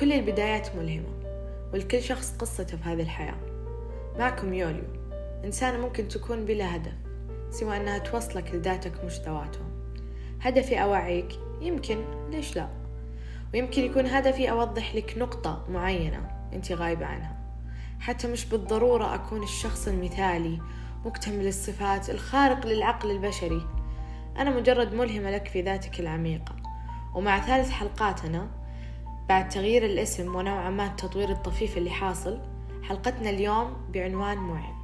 كل البدايات ملهمة ولكل شخص قصته في هذه الحياة. معكم يوليو إنسانة ممكن تكون بلا هدف سوى أنها توصلك لذاتك مش ذواتهم هدفي أوعيك يمكن ليش لا؟ ويمكن يكون هدفي أوضح لك نقطة معينة أنت غايبة عنها. حتى مش بالضرورة أكون الشخص المثالي مكتمل الصفات الخارق للعقل البشري. أنا مجرد ملهمة لك في ذاتك العميقة. ومع ثالث حلقاتنا بعد تغيير الاسم ونوعا ما التطوير الطفيف اللي حاصل حلقتنا اليوم بعنوان معب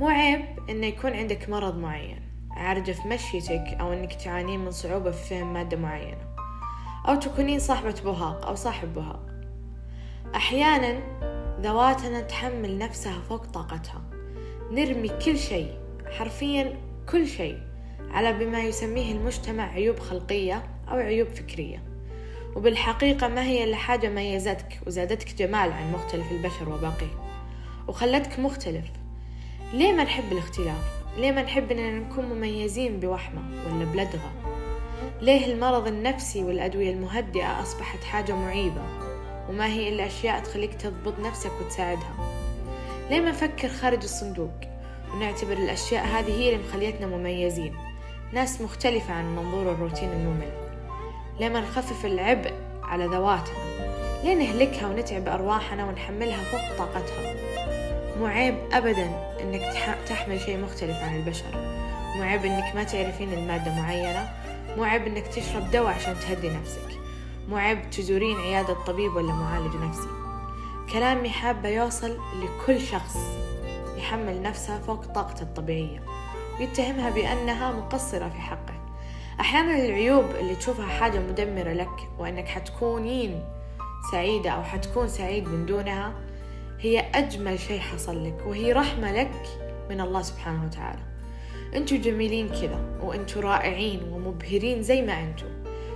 مو عيب إنه يكون عندك مرض معين عارجة في مشيتك أو إنك تعانين من صعوبة في فهم مادة معينة أو تكونين صاحبة بهاق أو صاحب بهاق أحيانا ذواتنا تحمل نفسها فوق طاقتها نرمي كل شيء حرفيا كل شيء. على بما يسميه المجتمع عيوب خلقية أو عيوب فكرية. وبالحقيقة ما هي إلا حاجة ميزتك وزادتك جمال عن مختلف البشر وباقيه وخلتك مختلف. ليه ما نحب الاختلاف؟ ليه ما نحب إننا نكون مميزين بوحمة ولا بلدغة؟ ليه المرض النفسي والأدوية المهدئة أصبحت حاجة معيبة وما هي إلا أشياء تخليك تضبط نفسك وتساعدها؟ ليه ما نفكر خارج الصندوق ونعتبر الأشياء هذه هي اللي مخليتنا مميزين؟ ناس مختلفة عن منظور الروتين الممل. ليه ما نخفف العبء على ذواتنا ليه نهلكها ونتعب أرواحنا ونحملها فوق طاقتها مو عيب أبدا أنك تحمل شيء مختلف عن البشر. مو عيب أنك ما تعرفين المادة معينة. مو عيب أنك تشرب دواء عشان تهدي نفسك. مو عيب تزورين عيادة طبيب ولا معالج نفسي. كلامي حابة يوصل لكل شخص يحمل نفسه فوق طاقته الطبيعية. ويتهمها بأنها مقصرة في حقه. أحيانا العيوب اللي تشوفها حاجة مدمرة لك وأنك حتكونين سعيدة أو حتكون سعيد من دونها هي أجمل شيء حصل لك وهي رحمة لك من الله سبحانه وتعالى. أنتوا جميلين كذا وأنتوا رائعين ومبهرين زي ما أنتوا.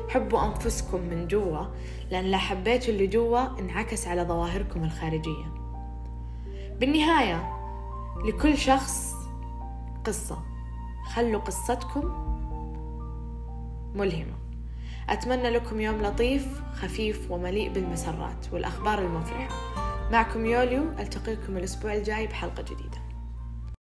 حبوا أنفسكم من جوا لأن لا حبيتوا اللي جوا انعكس على ظواهركم الخارجية. بالنهاية لكل شخص قصة. خلوا قصتكم ملهمة. أتمنى لكم يوم لطيف خفيف ومليء بالمسرات والأخبار المفرحة. معكم يوليو ألتقيكم الأسبوع الجاي بحلقة جديدة.